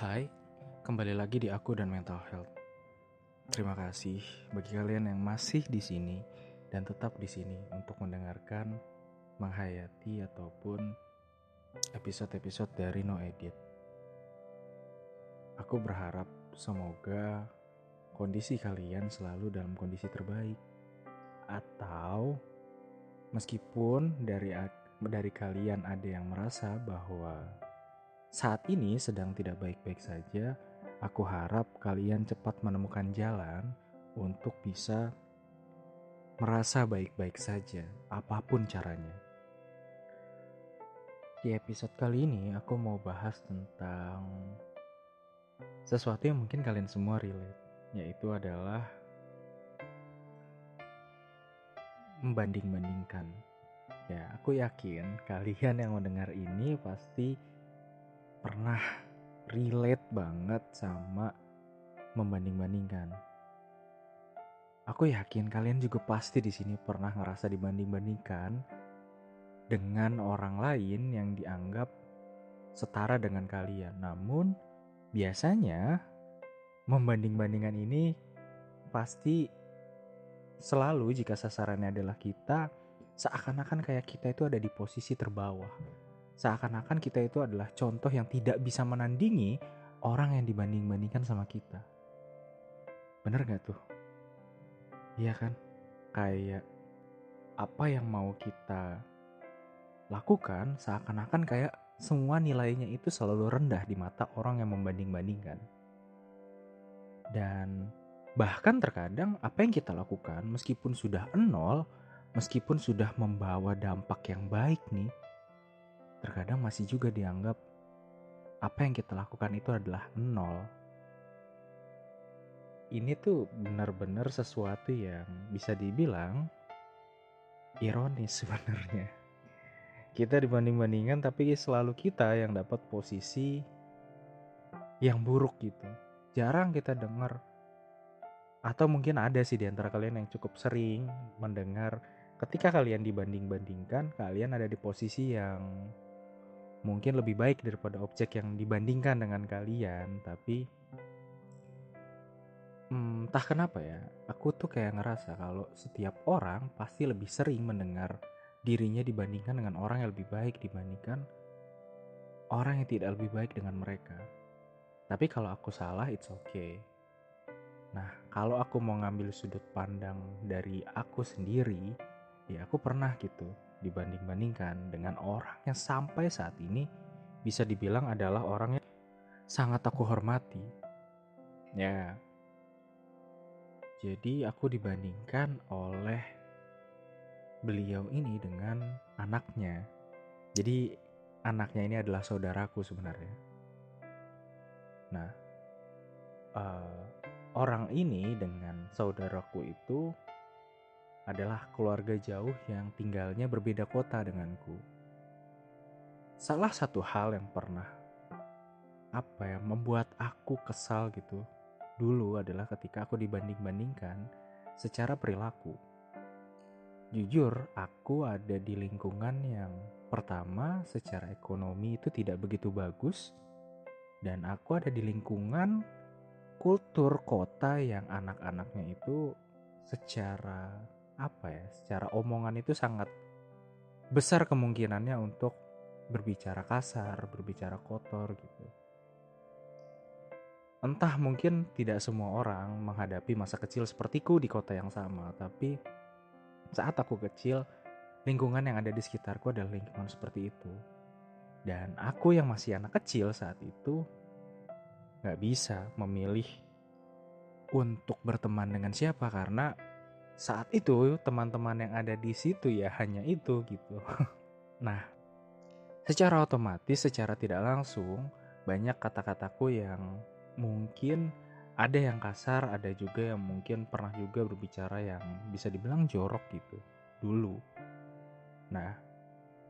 Hai, kembali lagi di aku dan mental health. Terima kasih bagi kalian yang masih di sini dan tetap di sini untuk mendengarkan, menghayati ataupun episode-episode dari No Edit. Aku berharap semoga kondisi kalian selalu dalam kondisi terbaik atau meskipun dari dari kalian ada yang merasa bahwa saat ini sedang tidak baik-baik saja, aku harap kalian cepat menemukan jalan untuk bisa merasa baik-baik saja, apa pun caranya. Di episode kali ini, aku mau bahas tentang sesuatu yang mungkin kalian semua relate, yaitu adalah membanding-bandingkan. Ya, aku yakin kalian yang mendengar ini pasti pernah relate banget sama membanding-bandingkan. Aku yakin kalian juga pasti di sini pernah ngerasa dibanding-bandingkan dengan orang lain yang dianggap setara dengan kalian. Namun biasanya membanding-bandingkan ini pasti selalu jika sasarannya adalah kita seakan-akan kayak kita itu ada di posisi terbawah seakan-akan kita itu adalah contoh yang tidak bisa menandingi orang yang dibanding-bandingkan sama kita. Bener gak tuh? Iya kan? Kayak apa yang mau kita lakukan seakan-akan kayak semua nilainya itu selalu rendah di mata orang yang membanding-bandingkan. Dan bahkan terkadang apa yang kita lakukan meskipun sudah nol, meskipun sudah membawa dampak yang baik nih, terkadang masih juga dianggap apa yang kita lakukan itu adalah nol. Ini tuh benar-benar sesuatu yang bisa dibilang ironis sebenarnya. Kita dibanding-bandingkan tapi selalu kita yang dapat posisi yang buruk gitu. Jarang kita dengar atau mungkin ada sih di antara kalian yang cukup sering mendengar ketika kalian dibanding-bandingkan, kalian ada di posisi yang mungkin lebih baik daripada objek yang dibandingkan dengan kalian tapi hmm, entah kenapa ya aku tuh kayak ngerasa kalau setiap orang pasti lebih sering mendengar dirinya dibandingkan dengan orang yang lebih baik dibandingkan orang yang tidak lebih baik dengan mereka. Tapi kalau aku salah it's okay. Nah kalau aku mau ngambil sudut pandang dari aku sendiri ya aku pernah gitu dibanding-bandingkan dengan orang yang sampai saat ini bisa dibilang adalah orang yang sangat aku hormati. Ya. Jadi aku dibandingkan oleh beliau ini dengan anaknya. Jadi anaknya ini adalah saudaraku sebenarnya. Nah, uh, orang ini dengan saudaraku itu adalah keluarga jauh yang tinggalnya berbeda kota denganku. Salah satu hal yang pernah apa ya membuat aku kesal gitu dulu adalah ketika aku dibanding-bandingkan secara perilaku. Jujur, aku ada di lingkungan yang pertama secara ekonomi itu tidak begitu bagus dan aku ada di lingkungan kultur kota yang anak-anaknya itu secara apa ya secara omongan itu sangat besar kemungkinannya untuk berbicara kasar, berbicara kotor gitu. Entah mungkin tidak semua orang menghadapi masa kecil sepertiku di kota yang sama, tapi saat aku kecil, lingkungan yang ada di sekitarku adalah lingkungan seperti itu. Dan aku yang masih anak kecil saat itu gak bisa memilih untuk berteman dengan siapa karena saat itu teman-teman yang ada di situ ya hanya itu gitu. nah, secara otomatis, secara tidak langsung banyak kata-kataku yang mungkin ada yang kasar, ada juga yang mungkin pernah juga berbicara yang bisa dibilang jorok gitu dulu. Nah,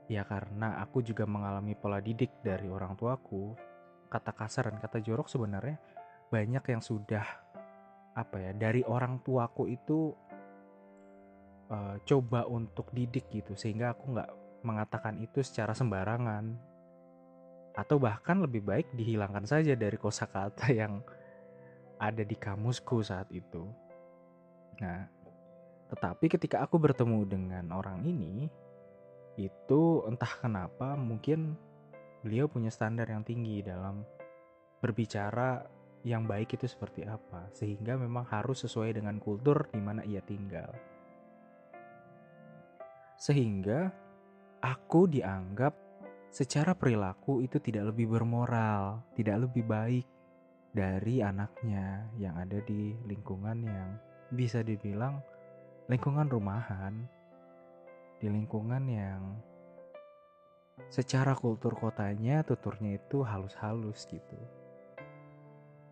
ya karena aku juga mengalami pola didik dari orang tuaku, kata kasar dan kata jorok sebenarnya banyak yang sudah apa ya dari orang tuaku itu uh, coba untuk didik gitu sehingga aku nggak mengatakan itu secara sembarangan atau bahkan lebih baik dihilangkan saja dari kosakata yang ada di kamusku saat itu. Nah, tetapi ketika aku bertemu dengan orang ini, itu entah kenapa mungkin beliau punya standar yang tinggi dalam berbicara yang baik itu seperti apa, sehingga memang harus sesuai dengan kultur di mana ia tinggal. Sehingga aku dianggap secara perilaku itu tidak lebih bermoral, tidak lebih baik dari anaknya yang ada di lingkungan yang bisa dibilang lingkungan rumahan, di lingkungan yang secara kultur kotanya tuturnya itu halus-halus gitu.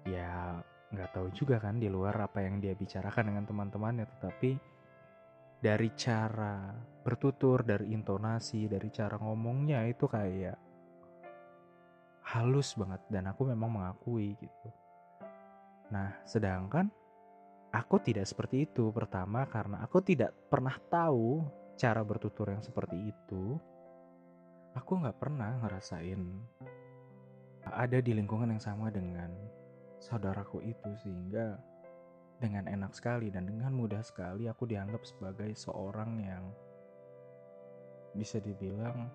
Ya nggak tahu juga kan di luar apa yang dia bicarakan dengan teman-temannya, tetapi dari cara bertutur, dari intonasi, dari cara ngomongnya itu kayak halus banget dan aku memang mengakui gitu. Nah, sedangkan aku tidak seperti itu. Pertama karena aku tidak pernah tahu cara bertutur yang seperti itu aku nggak pernah ngerasain ada di lingkungan yang sama dengan saudaraku itu sehingga dengan enak sekali dan dengan mudah sekali aku dianggap sebagai seorang yang bisa dibilang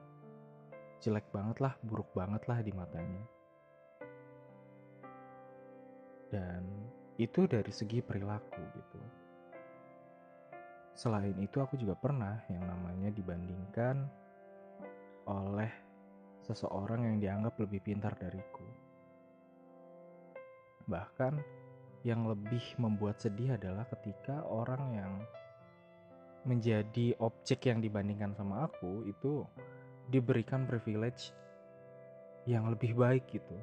jelek banget lah, buruk banget lah di matanya. Dan itu dari segi perilaku gitu. Selain itu aku juga pernah yang namanya dibandingkan oleh seseorang yang dianggap lebih pintar dariku. Bahkan yang lebih membuat sedih adalah ketika orang yang menjadi objek yang dibandingkan sama aku itu diberikan privilege yang lebih baik gitu.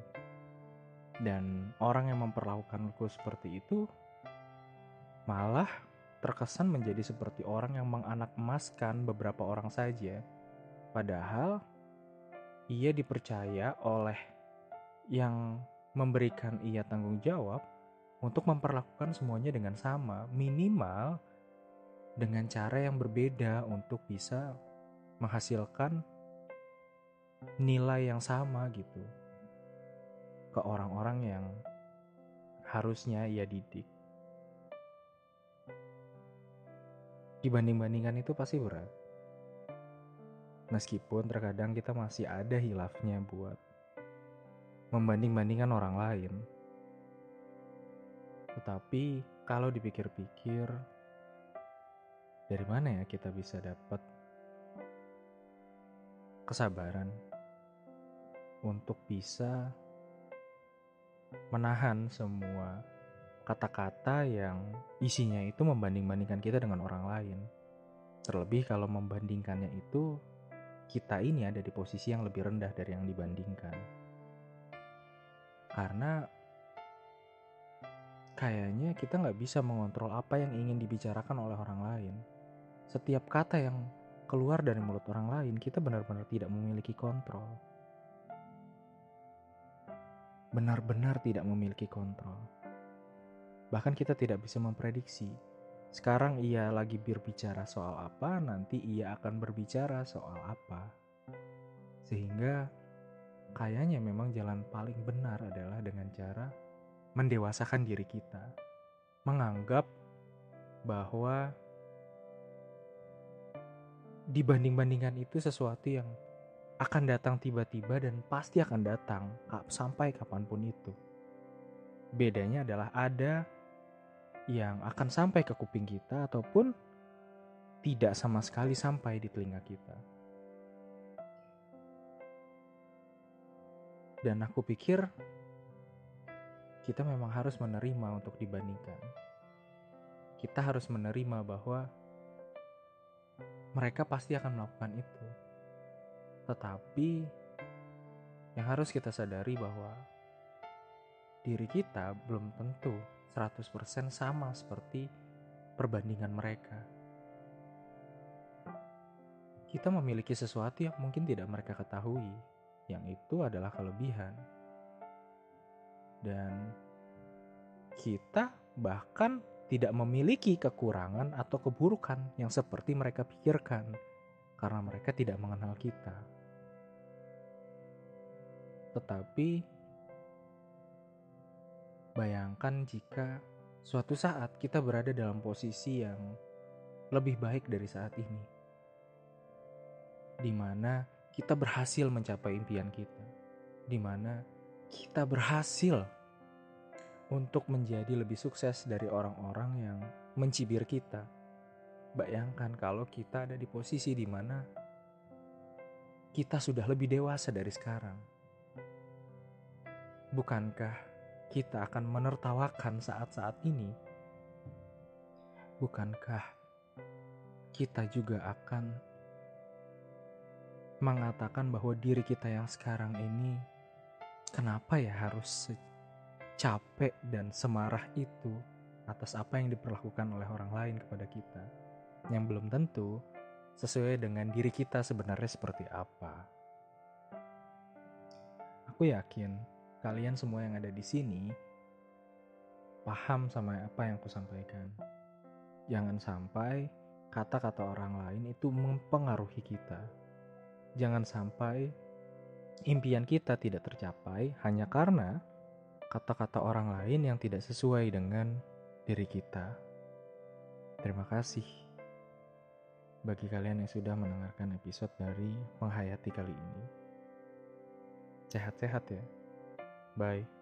Dan orang yang memperlakukanku seperti itu malah terkesan menjadi seperti orang yang menganak emaskan beberapa orang saja Padahal ia dipercaya oleh yang memberikan ia tanggung jawab untuk memperlakukan semuanya dengan sama, minimal dengan cara yang berbeda untuk bisa menghasilkan nilai yang sama gitu ke orang-orang yang harusnya ia didik. Dibanding-bandingkan itu pasti berat. Meskipun terkadang kita masih ada hilafnya buat membanding-bandingkan orang lain. Tetapi kalau dipikir-pikir, dari mana ya kita bisa dapat kesabaran untuk bisa menahan semua kata-kata yang isinya itu membanding-bandingkan kita dengan orang lain. Terlebih kalau membandingkannya itu kita ini ada di posisi yang lebih rendah dari yang dibandingkan. Karena kayaknya kita nggak bisa mengontrol apa yang ingin dibicarakan oleh orang lain. Setiap kata yang keluar dari mulut orang lain, kita benar-benar tidak memiliki kontrol. Benar-benar tidak memiliki kontrol. Bahkan kita tidak bisa memprediksi sekarang ia lagi berbicara soal apa, nanti ia akan berbicara soal apa. Sehingga kayaknya memang jalan paling benar adalah dengan cara mendewasakan diri kita. Menganggap bahwa dibanding-bandingkan itu sesuatu yang akan datang tiba-tiba dan pasti akan datang sampai kapan pun itu. Bedanya adalah ada yang akan sampai ke kuping kita ataupun tidak sama sekali sampai di telinga kita. Dan aku pikir kita memang harus menerima untuk dibandingkan. Kita harus menerima bahwa mereka pasti akan melakukan itu. Tetapi yang harus kita sadari bahwa diri kita belum tentu 100% sama seperti perbandingan mereka. Kita memiliki sesuatu yang mungkin tidak mereka ketahui, yang itu adalah kelebihan. Dan kita bahkan tidak memiliki kekurangan atau keburukan yang seperti mereka pikirkan karena mereka tidak mengenal kita. Tetapi bayangkan jika suatu saat kita berada dalam posisi yang lebih baik dari saat ini. Di mana kita berhasil mencapai impian kita. Di mana kita berhasil untuk menjadi lebih sukses dari orang-orang yang mencibir kita. Bayangkan kalau kita ada di posisi di mana kita sudah lebih dewasa dari sekarang. Bukankah kita akan menertawakan saat-saat ini? Bukankah kita juga akan mengatakan bahwa diri kita yang sekarang ini kenapa ya harus capek dan semarah itu atas apa yang diperlakukan oleh orang lain kepada kita yang belum tentu sesuai dengan diri kita sebenarnya seperti apa. Aku yakin kalian semua yang ada di sini paham sama apa yang aku sampaikan. Jangan sampai kata-kata orang lain itu mempengaruhi kita. Jangan sampai impian kita tidak tercapai hanya karena kata-kata orang lain yang tidak sesuai dengan diri kita. Terima kasih bagi kalian yang sudah mendengarkan episode dari Menghayati kali ini. Sehat-sehat ya. Bye.